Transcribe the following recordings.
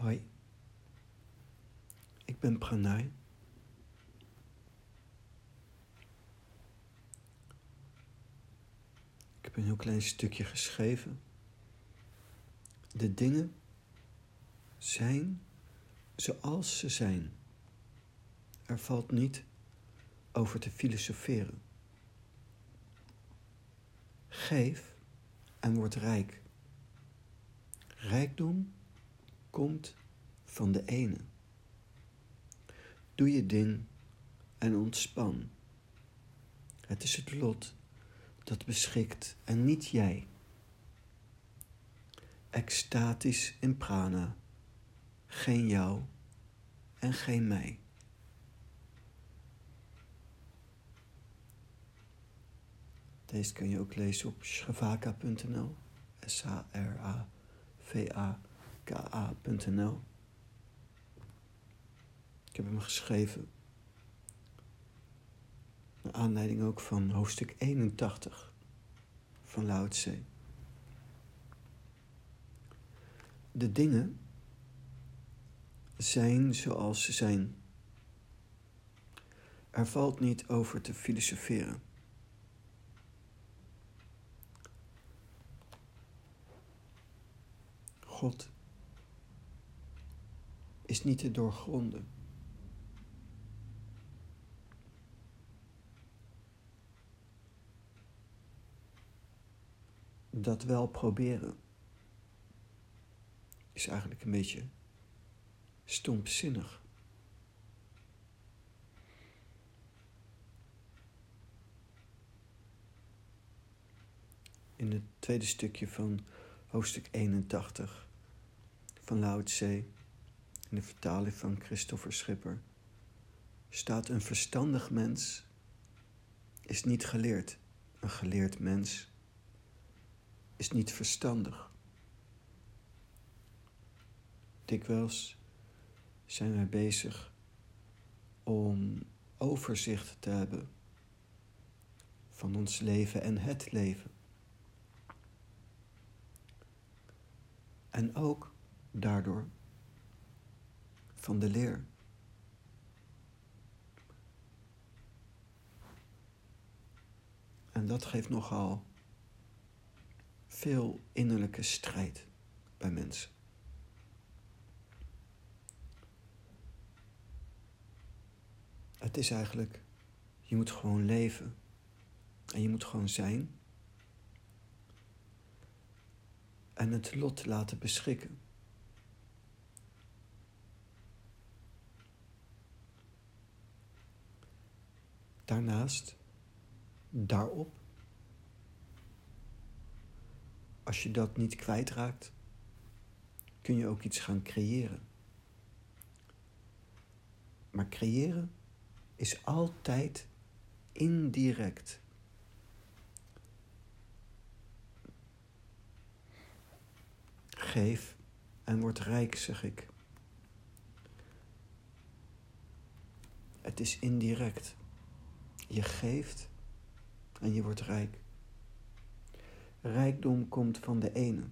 Hoi, ik ben Pranay. Ik heb een heel klein stukje geschreven. De dingen zijn zoals ze zijn. Er valt niet over te filosoferen. Geef en word rijk. Rijkdom komt van de ene. Doe je ding en ontspan. Het is het lot dat beschikt en niet jij. Extatisch in prana, geen jou en geen mij. Deze kun je ook lezen op shavaka.nl. S-H-R-A-V-A-K-A.nl. Ik heb hem geschreven. Naar aanleiding ook van hoofdstuk 81 van Lao Tse. De dingen zijn zoals ze zijn. Er valt niet over te filosoferen. God is niet te doorgronden. Dat wel proberen is eigenlijk een beetje stompzinnig. In het tweede stukje van hoofdstuk 81 van Lao Tse, in de vertaling van Christopher Schipper, staat een verstandig mens is niet geleerd. Een geleerd mens is niet verstandig. Dikwijls zijn wij bezig om overzicht te hebben van ons leven en het leven. En ook daardoor van de leer. En dat geeft nogal veel innerlijke strijd bij mensen. Het is eigenlijk, je moet gewoon leven. En je moet gewoon zijn. En het lot laten beschikken. Daarnaast, daarop, als je dat niet kwijtraakt, kun je ook iets gaan creëren. Maar creëren is altijd indirect. Geef en word rijk, zeg ik. Het is indirect. Je geeft en je wordt rijk. Rijkdom komt van de ene.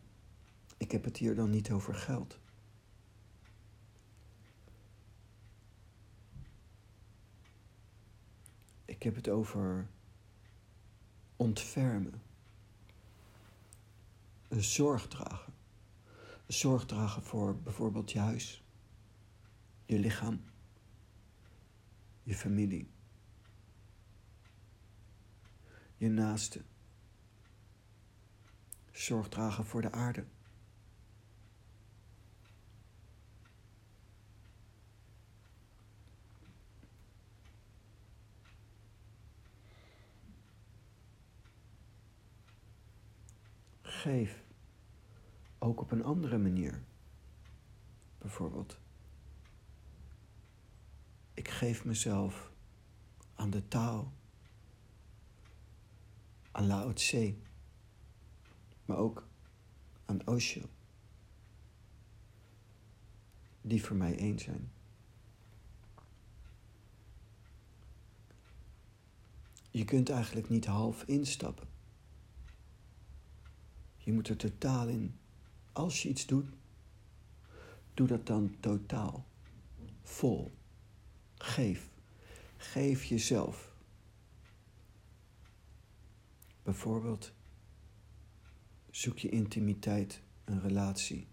Ik heb het hier dan niet over geld. Ik heb het over ontfermen. Zorg dragen. Zorg dragen voor bijvoorbeeld je huis, je lichaam, je familie, je naaste. Zorg dragen voor de aarde. geef. Ook op een andere manier. Bijvoorbeeld, ik geef mezelf aan de taal, aan Lao Tse, maar ook aan Osho, die voor mij één zijn. Je kunt eigenlijk niet half instappen. Je moet er totaal in. Als je iets doet, Doe dat dan totaal. Vol. Geef. Geef jezelf. Bijvoorbeeld, zoek je intimiteit, een relatie.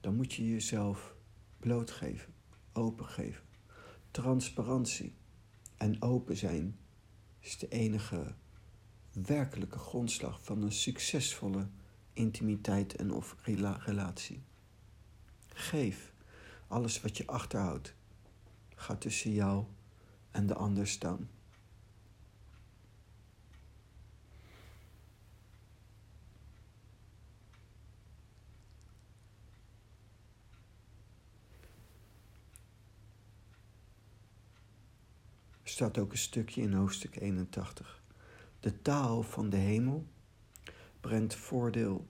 Dan moet je jezelf blootgeven, opengeven. Transparantie en open zijn is de enige werkelijke grondslag van een succesvolle intimiteit en of relatie. Geef. Alles wat je achterhoudt gaat tussen jou en de ander staan. Er staat ook een stukje in hoofdstuk 81. De taal van de hemel brengt voordeel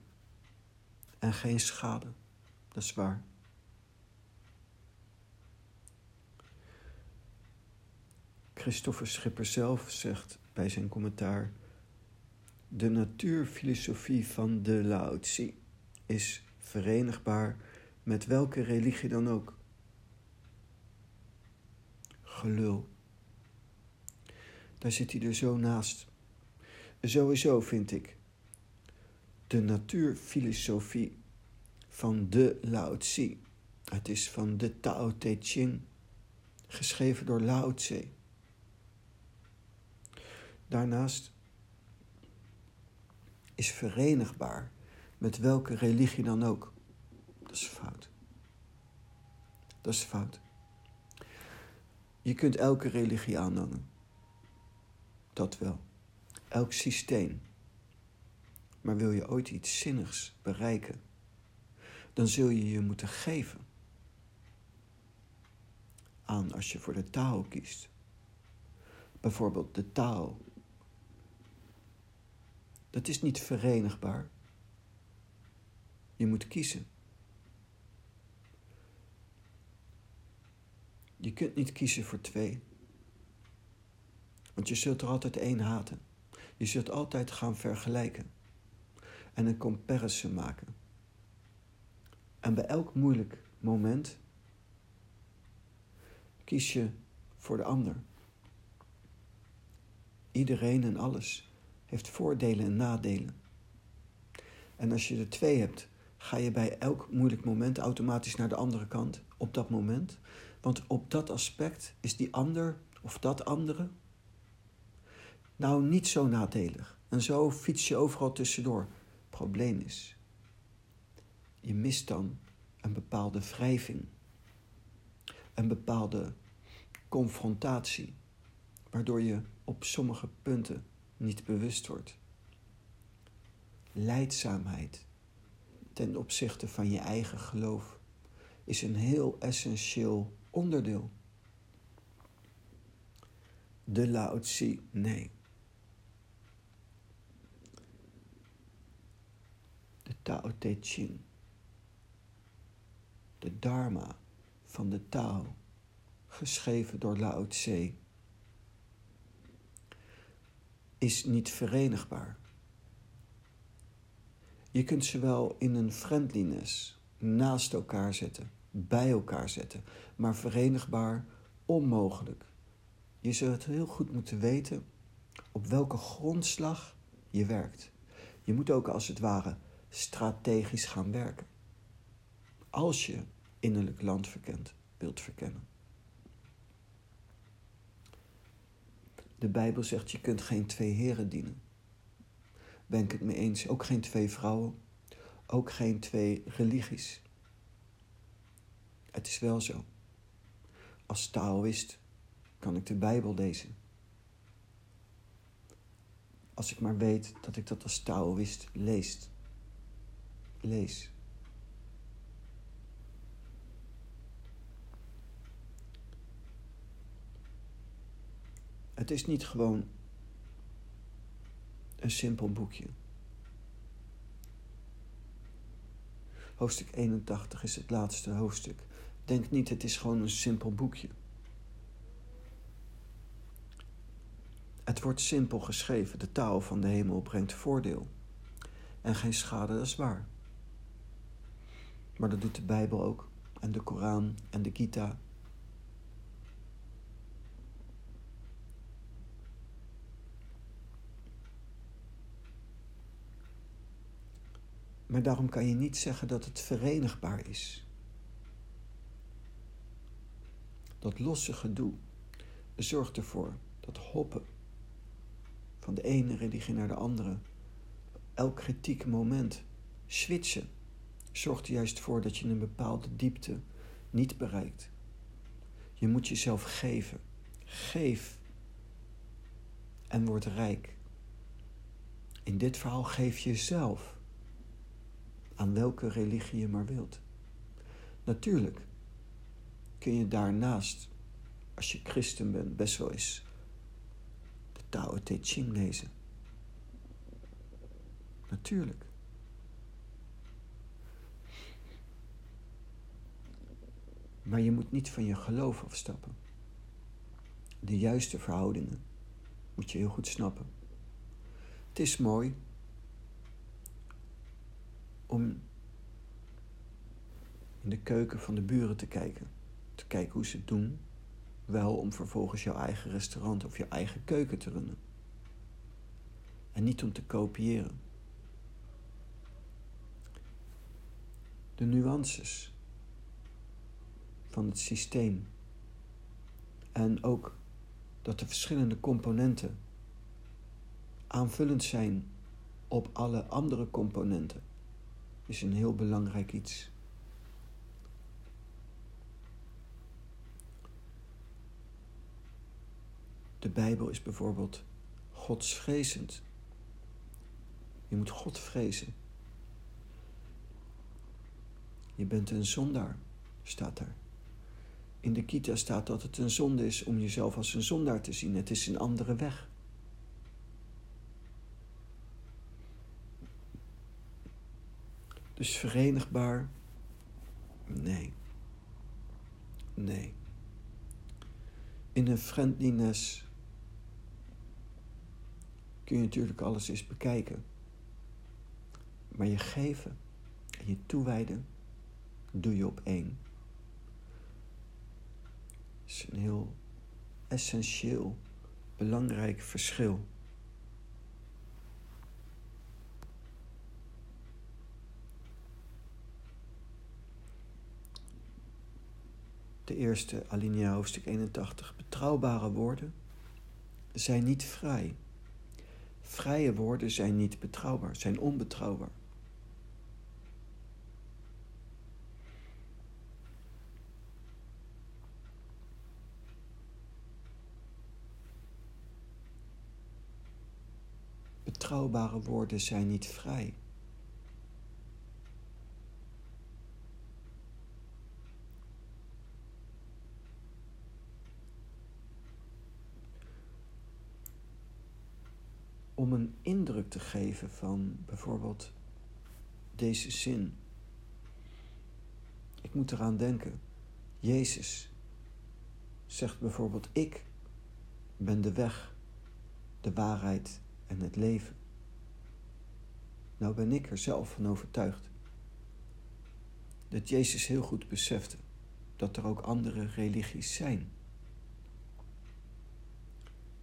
en geen schade. Dat is waar. Christopher Schipper zelf zegt bij zijn commentaar: De natuurfilosofie van de Lao is verenigbaar met welke religie dan ook. Gelul. Daar zit hij er zo naast. Sowieso vind ik de natuurfilosofie van de Lao Tzu. Het is van de Tao Te Ching, geschreven door Lao Tse. Daarnaast is verenigbaar met welke religie dan ook. Dat is fout. Dat is fout. Je kunt elke religie aanhangen. Dat wel. Elk systeem. Maar wil je ooit iets zinnigs bereiken, dan zul je je moeten geven aan als je voor de taal kiest. Bijvoorbeeld de taal. Dat is niet verenigbaar. Je moet kiezen. Je kunt niet kiezen voor twee. Want je zult er altijd één haten. Je zult altijd gaan vergelijken en een comparison maken. En bij elk moeilijk moment kies je voor de ander. Iedereen en alles heeft voordelen en nadelen. En als je er twee hebt, ga je bij elk moeilijk moment automatisch naar de andere kant op dat moment. Want op dat aspect is die ander of dat andere nou niet zo nadelig. En zo fiets je overal tussendoor probleem is. Je mist dan een bepaalde wrijving, een bepaalde confrontatie, waardoor je op sommige punten niet bewust wordt. Leidzaamheid ten opzichte van je eigen geloof is een heel essentieel onderdeel. De Lao Tzu, nee. Tao Te Ching. De Dharma van de Tao, geschreven door Lao Tse, is niet verenigbaar. Je kunt ze wel in een friendliness naast elkaar zetten, bij elkaar zetten, maar verenigbaar onmogelijk. Je zult heel goed moeten weten op welke grondslag je werkt. Je moet ook als het ware strategisch gaan werken. Als je innerlijk land verkent, wilt verkennen. De Bijbel zegt je kunt geen twee heren dienen. Ben ik het mee eens? Ook geen twee vrouwen, ook geen twee religies. Het is wel zo. Als Taoïst kan ik de Bijbel lezen. Als ik maar weet dat ik dat als Taoïst leest lees. Het is niet gewoon een simpel boekje. Hoofdstuk 81 is het laatste hoofdstuk. Denk niet, het is gewoon een simpel boekje. Het wordt simpel geschreven. De taal van de hemel brengt voordeel. En geen schade, dat is waar. Maar dat doet de Bijbel ook. En de Koran en de Gita. Maar daarom kan je niet zeggen dat het verenigbaar is. Dat losse gedoe zorgt ervoor dat hoppen van de ene religie naar de andere, elk kritiek moment, switchen, zorgt er juist voor dat je een bepaalde diepte niet bereikt. Je moet jezelf geven. Geef en word rijk. In dit verhaal geef jezelf aan welke religie je maar wilt. Natuurlijk kun je daarnaast, als je christen bent, best wel eens de Tao Te Ching lezen. Natuurlijk. Maar je moet niet van je geloof afstappen. De juiste verhoudingen moet je heel goed snappen. Het is mooi om in de keuken van de buren te kijken. Te kijken hoe ze het doen. Wel om vervolgens jouw eigen restaurant of je eigen keuken te runnen. En niet om te kopiëren. De nuances van het systeem. En ook dat de verschillende componenten aanvullend zijn op alle andere componenten is een heel belangrijk iets. De Bijbel is bijvoorbeeld godsvrezend. Je moet God vrezen. Je bent een zondaar, staat daar. In de Kita staat dat het een zonde is om jezelf als een zondaar te zien. Het is een andere weg. Dus verenigbaar? Nee. Nee. In een friendliness kun je natuurlijk alles eens bekijken. Maar je geven en je toewijden doe je op één. Is een heel essentieel, belangrijk verschil. de eerste alinea hoofdstuk 81. Betrouwbare woorden zijn niet vrij. Vrije woorden zijn niet betrouwbaar, zijn onbetrouwbaar. Betrouwbare woorden zijn niet vrij. om een indruk te geven van bijvoorbeeld deze zin. Ik moet eraan denken. Jezus zegt bijvoorbeeld: Ik ben de weg, de waarheid en het leven. Nou ben ik er zelf van overtuigd dat Jezus heel goed besefte dat er ook andere religies zijn,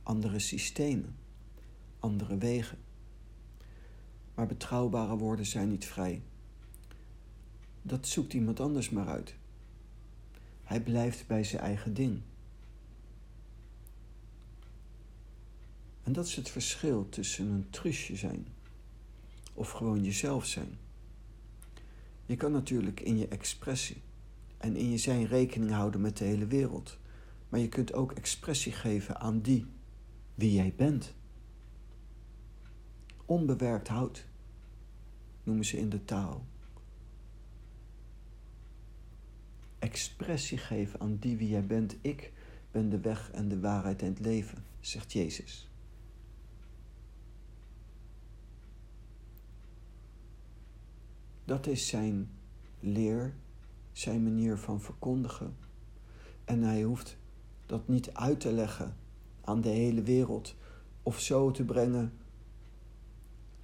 andere systemen andere wegen. Maar betrouwbare woorden zijn niet vrij. Dat zoekt iemand anders maar uit. Hij blijft bij zijn eigen ding. En dat is het verschil tussen een trusje zijn of gewoon jezelf zijn. Je kan natuurlijk in je expressie en in je zijn rekening houden met de hele wereld, maar je kunt ook expressie geven aan die wie jij bent. Onbewerkt hout noemen ze in de taal. Expressie geven aan die wie jij bent. Ik ben de weg en de waarheid en het leven, zegt Jezus. Dat is zijn leer, zijn manier van verkondigen. En hij hoeft dat niet uit te leggen aan de hele wereld of zo te brengen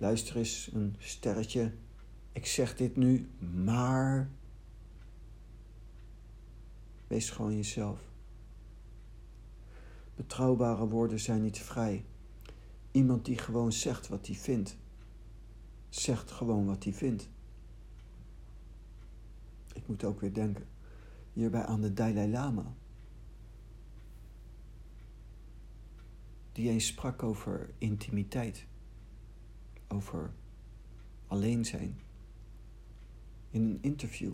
Luister eens, een sterretje. Ik zeg dit nu, maar Wees gewoon jezelf. Betrouwbare woorden zijn niet vrij. Iemand die gewoon zegt wat hij vindt, zegt gewoon wat hij vindt. Ik moet ook weer denken hierbij aan de Dalai Lama. Die eens sprak over intimiteit, over alleen zijn. In een interview.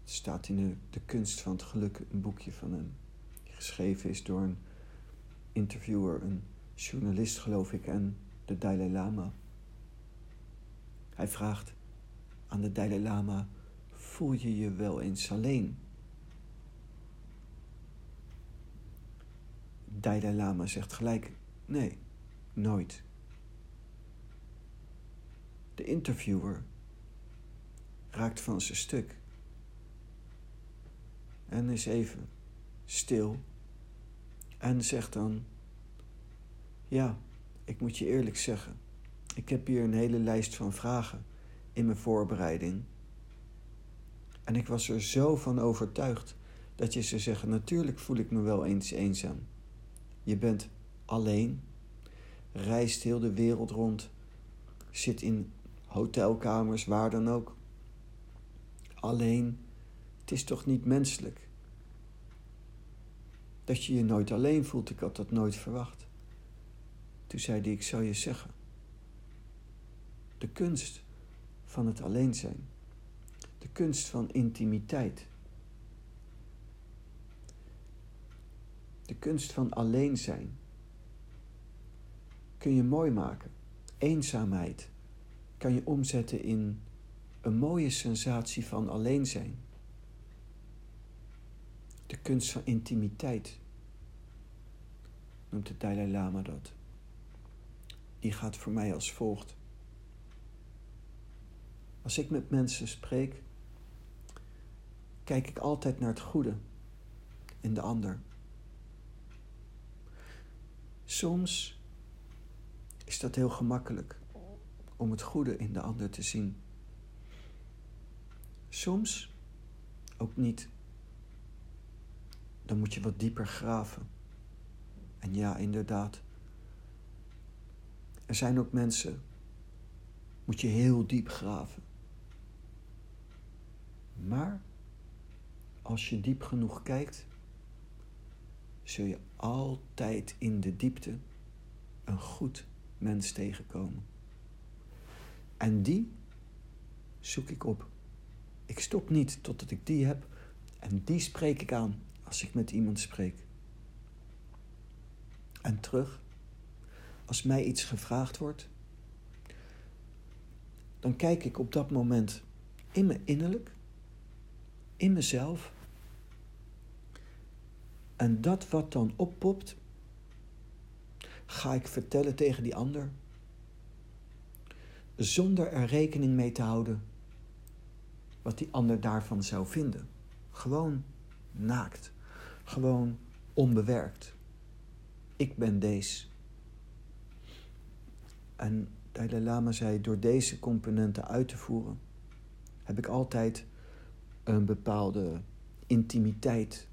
Het staat in de, de Kunst van het Geluk, een boekje van hem. Die geschreven is door een interviewer, een journalist geloof ik, en de Dalai Lama. Hij vraagt aan de Dalai Lama: Voel je je wel eens alleen? Dalai Lama zegt gelijk: Nee, nooit. De interviewer raakt van zijn stuk en is even stil en zegt dan: Ja, ik moet je eerlijk zeggen, ik heb hier een hele lijst van vragen in mijn voorbereiding. En ik was er zo van overtuigd dat je ze zeggen: Natuurlijk voel ik me wel eens eenzaam. Je bent alleen, reist heel de wereld rond, zit in hotelkamers, waar dan ook. Alleen, het is toch niet menselijk dat je je nooit alleen voelt. Ik had dat nooit verwacht. Toen zei hij: Ik zou je zeggen. De kunst van het alleen zijn. De kunst van intimiteit. De kunst van alleen zijn. Kun je mooi maken. Eenzaamheid kan je omzetten in een mooie sensatie van alleen zijn. De kunst van intimiteit noemt de Dalai Lama dat. Die gaat voor mij als volgt. Als ik met mensen spreek, kijk ik altijd naar het goede in de ander. Soms is dat heel gemakkelijk om het goede in de ander te zien. Soms ook niet. Dan moet je wat dieper graven. En ja, inderdaad. Er zijn ook mensen, moet je heel diep graven. Maar als je diep genoeg kijkt, zul je altijd in de diepte een goed mens tegenkomen. En die zoek ik op. Ik stop niet totdat ik die heb en die spreek ik aan als ik met iemand spreek. En terug, als mij iets gevraagd wordt, dan kijk ik op dat moment in me innerlijk in mezelf. En dat wat dan oppopt, ga ik vertellen tegen die ander. Zonder er rekening mee te houden wat die ander daarvan zou vinden. Gewoon naakt. Gewoon onbewerkt. Ik ben deze. En Dalai Lama zei: door deze componenten uit te voeren, heb ik altijd een bepaalde intimiteit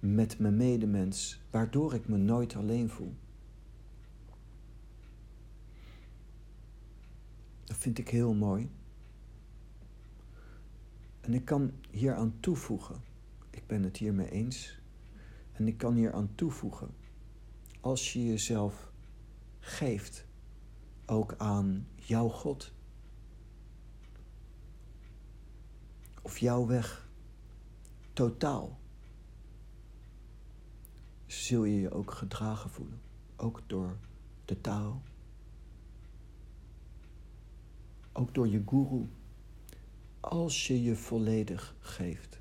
met mijn medemens, waardoor ik me nooit alleen voel. Dat vind ik heel mooi. En ik kan hier aan toevoegen, ik ben het hiermee eens, en ik kan hier aan toevoegen, als je jezelf geeft, ook aan jouw God, of jouw weg totaal, zul je je ook gedragen voelen. Ook door de taal. Ook door je guru. Als je je volledig geeft.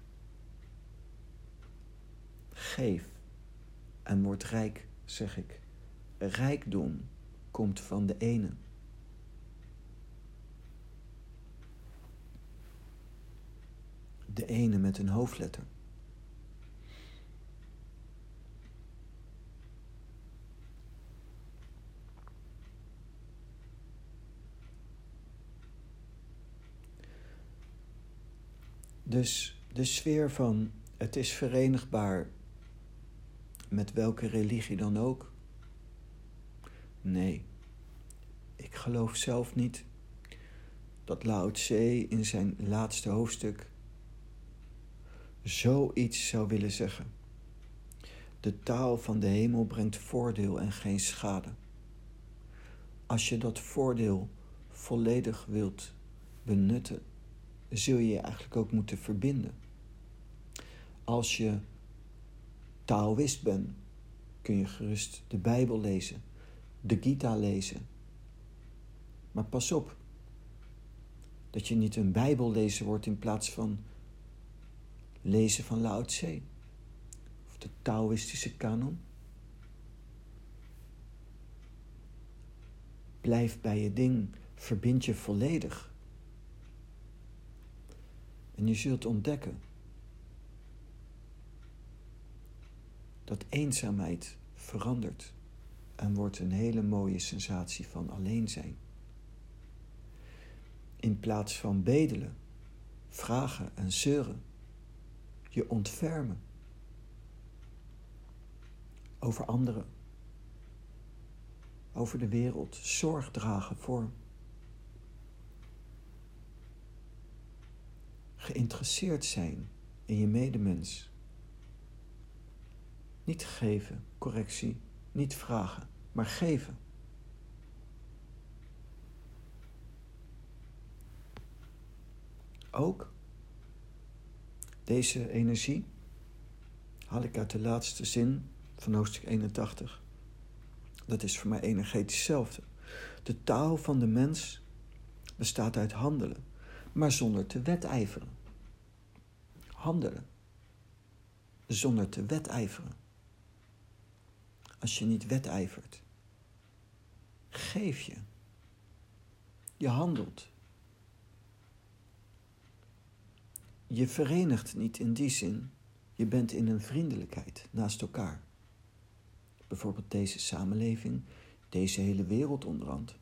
Geef en word rijk, zeg ik. Rijkdom komt van de ene. De ene met een hoofdletter. Dus de sfeer van het is verenigbaar met welke religie dan ook. Nee, ik geloof zelf niet dat Lao Tse in zijn laatste hoofdstuk zoiets zou willen zeggen. De taal van de hemel brengt voordeel en geen schade. Als je dat voordeel volledig wilt benutten, zul je je eigenlijk ook moeten verbinden. Als je Taoïst bent, kun je gerust de Bijbel lezen, de Gita lezen. Maar pas op, dat je niet een Bijbellezer wordt in plaats van lezen van Lao Tse of de Taoïstische kanon. Blijf bij je ding, verbind je volledig. En je zult ontdekken dat eenzaamheid verandert en wordt een hele mooie sensatie van alleen zijn. In plaats van bedelen, vragen en zeuren, je ontfermen over anderen, over de wereld, zorg dragen voor. Geïnteresseerd zijn in je medemens. Niet geven, correctie, niet vragen, maar geven. Ook deze energie haal ik uit de laatste zin van hoofdstuk 81. Dat is voor mij energetisch hetzelfde. De taal van de mens bestaat uit handelen, maar zonder te wedijveren. Handelen zonder te wedijveren. Als je niet wedijvert, geef je. Je handelt. Je verenigt niet in die zin, je bent in een vriendelijkheid naast elkaar. Bijvoorbeeld deze samenleving, deze hele wereld onderhand,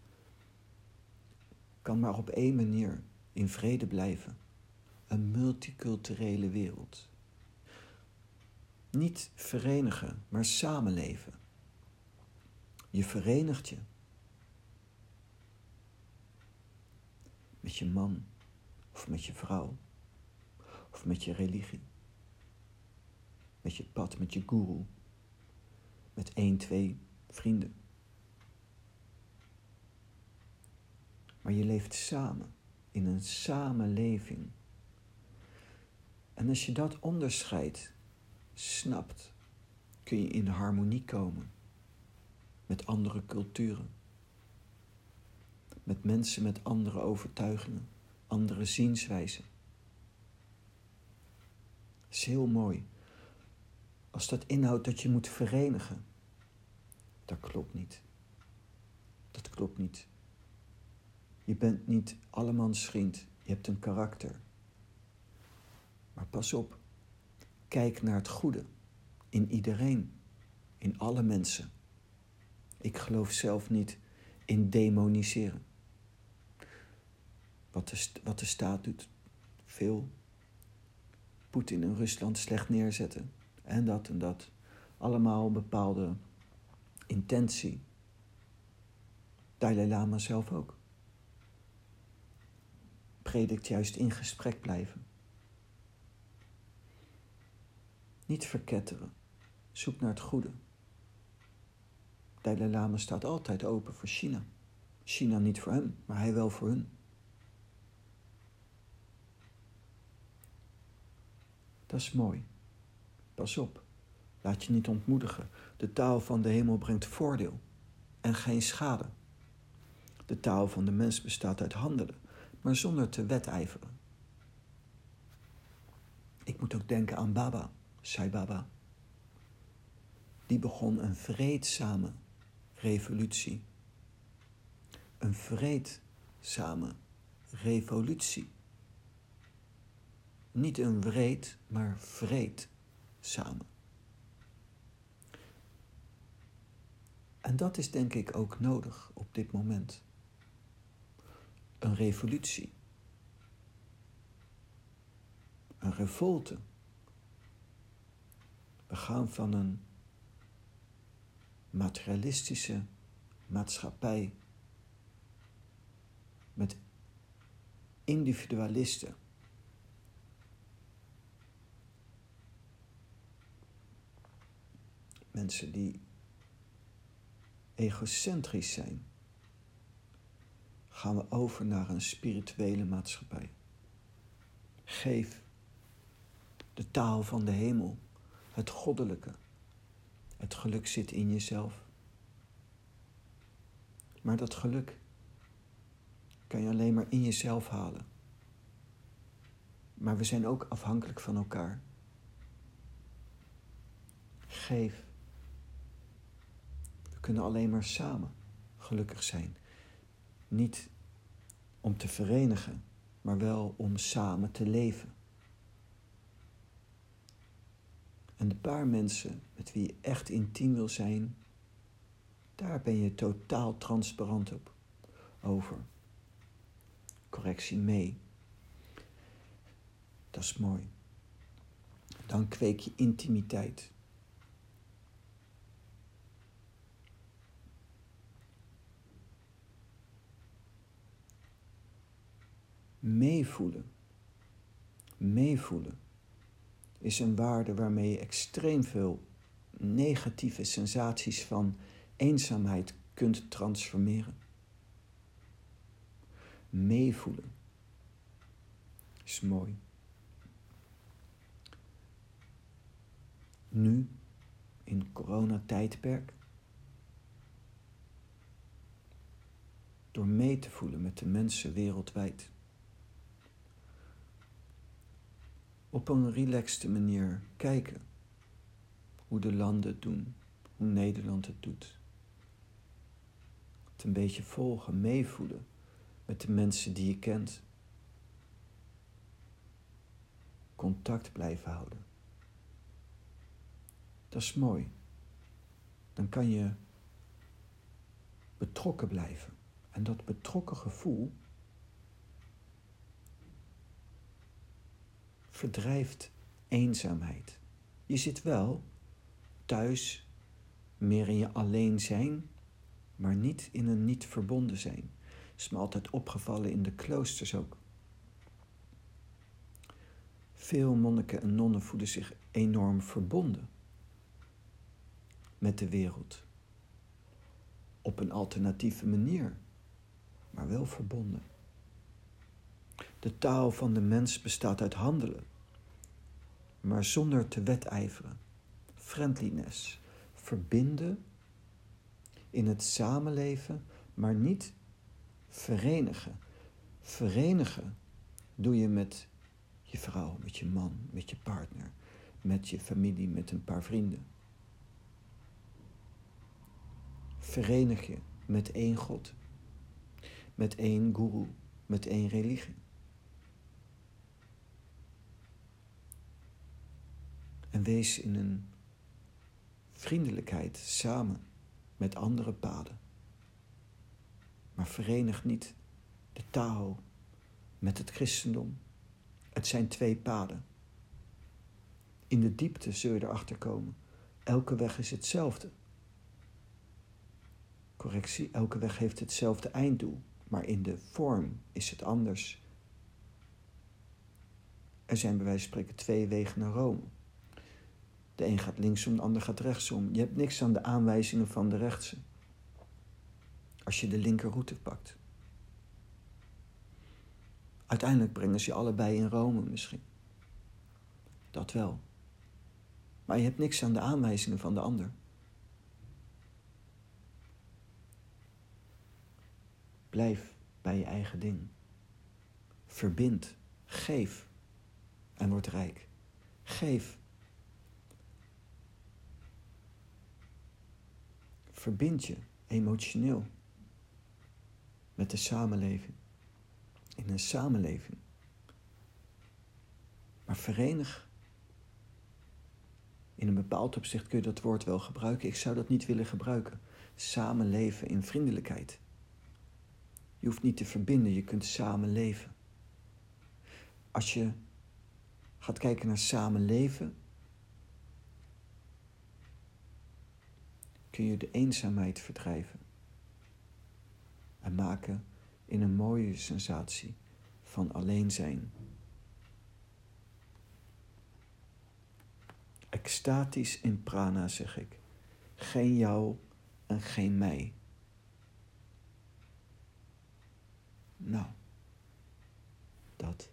kan maar op één manier in vrede blijven. Een multiculturele wereld. Niet verenigen, maar samenleven. Je verenigt je. Met je man of met je vrouw of met je religie. Met je pad, met je guru. Met één, twee vrienden. Maar je leeft samen, in een samenleving. En als je dat onderscheid snapt, kun je in harmonie komen met andere culturen. Met mensen met andere overtuigingen, andere zienswijzen is heel mooi. Als dat inhoudt dat je moet verenigen, dat klopt niet. Dat klopt niet. Je bent niet allemans vriend, je hebt een karakter. Maar pas op, kijk naar het goede in iedereen, in alle mensen. Ik geloof zelf niet in demoniseren. Wat de, wat de staat doet, veel Poetin in Rusland slecht neerzetten. En dat en dat. Allemaal bepaalde intentie. Dalai Lama zelf ook. Predikt juist in gesprek blijven. Niet verketteren. Zoek naar het goede. Dalai Lama staat altijd open voor China. China niet voor hem, maar hij wel voor hun. Dat is mooi. Pas op, laat je niet ontmoedigen. De taal van de hemel brengt voordeel en geen schade. De taal van de mens bestaat uit handelen, maar zonder te wedijveren. Ik moet ook denken aan Baba, Sai Baba. Die begon een vreedzame revolutie. Een vreedzame revolutie. Niet een wreed, maar vreed samen. En dat is denk ik ook nodig op dit moment. Een revolutie. een revolte. We gaan van een materialistische maatschappij met individualisten. Mensen die egocentrisch zijn, gaan we over naar een spirituele maatschappij. Geef de taal van de hemel, het goddelijke. Het geluk zit in jezelf. Maar dat geluk kan je alleen maar in jezelf halen. Maar we zijn ook afhankelijk van elkaar. Geef. Kunnen alleen maar samen gelukkig zijn. Niet om te verenigen, maar wel om samen te leven. En de paar mensen met wie je echt intiem wil zijn, daar ben je totaal transparant op over. Correctie mee. Dat is mooi. Dan kweek je intimiteit. Meevoelen. Meevoelen is een waarde waarmee je extreem veel negatieve sensaties van eenzaamheid kunt transformeren. Meevoelen is mooi. Nu, in coronatijdperk, door mee te voelen met de mensen wereldwijd. Op een relaxte manier kijken hoe de landen het doen, hoe Nederland het doet. Het een beetje volgen, meevoelen met de mensen die je kent. Contact blijven houden. Dat is mooi. Dan kan je betrokken blijven. En dat betrokken gevoel verdrijft eenzaamheid. Je zit wel thuis meer in je alleen zijn, maar niet in een niet verbonden zijn. Is me altijd opgevallen in de kloosters ook. Veel monniken en nonnen voelen zich enorm verbonden met de wereld. Op een alternatieve manier, maar wel verbonden. De taal van de mens bestaat uit handelen, maar zonder te wedijveren. Friendliness, verbinden in het samenleven, maar niet verenigen. Verenigen doe je met je vrouw, met je man, met je partner, met je familie, met een paar vrienden. Verenig je met één God, met één guru, met één religie. En wees in een vriendelijkheid samen met andere paden. Maar verenig niet de Tao met het christendom. Het zijn twee paden. In de diepte zul je erachter komen. Elke weg is hetzelfde. Correctie, elke weg heeft hetzelfde einddoel, maar in de vorm is het anders. Er zijn bij wijze van spreken twee wegen naar Rome. De een gaat linksom, de ander gaat rechtsom. Je hebt niks aan de aanwijzingen van de rechtse. Als je de linkerroute pakt. Uiteindelijk brengen ze je allebei in Rome misschien. Dat wel. Maar je hebt niks aan de aanwijzingen van de ander. Blijf bij je eigen ding. Verbind. Geef. En word rijk. Geef. Verbind je emotioneel met de samenleving. In een samenleving. Maar verenig. In een bepaald opzicht kun je dat woord wel gebruiken. Ik zou dat niet willen gebruiken. Samenleven in vriendelijkheid. Je hoeft niet te verbinden, je kunt samen leven. Als je gaat kijken naar samenleven, kun je de eenzaamheid verdrijven en maken in een mooie sensatie van alleen zijn. Extatisch in prana zeg ik, geen jou en geen mij. Nou, dat.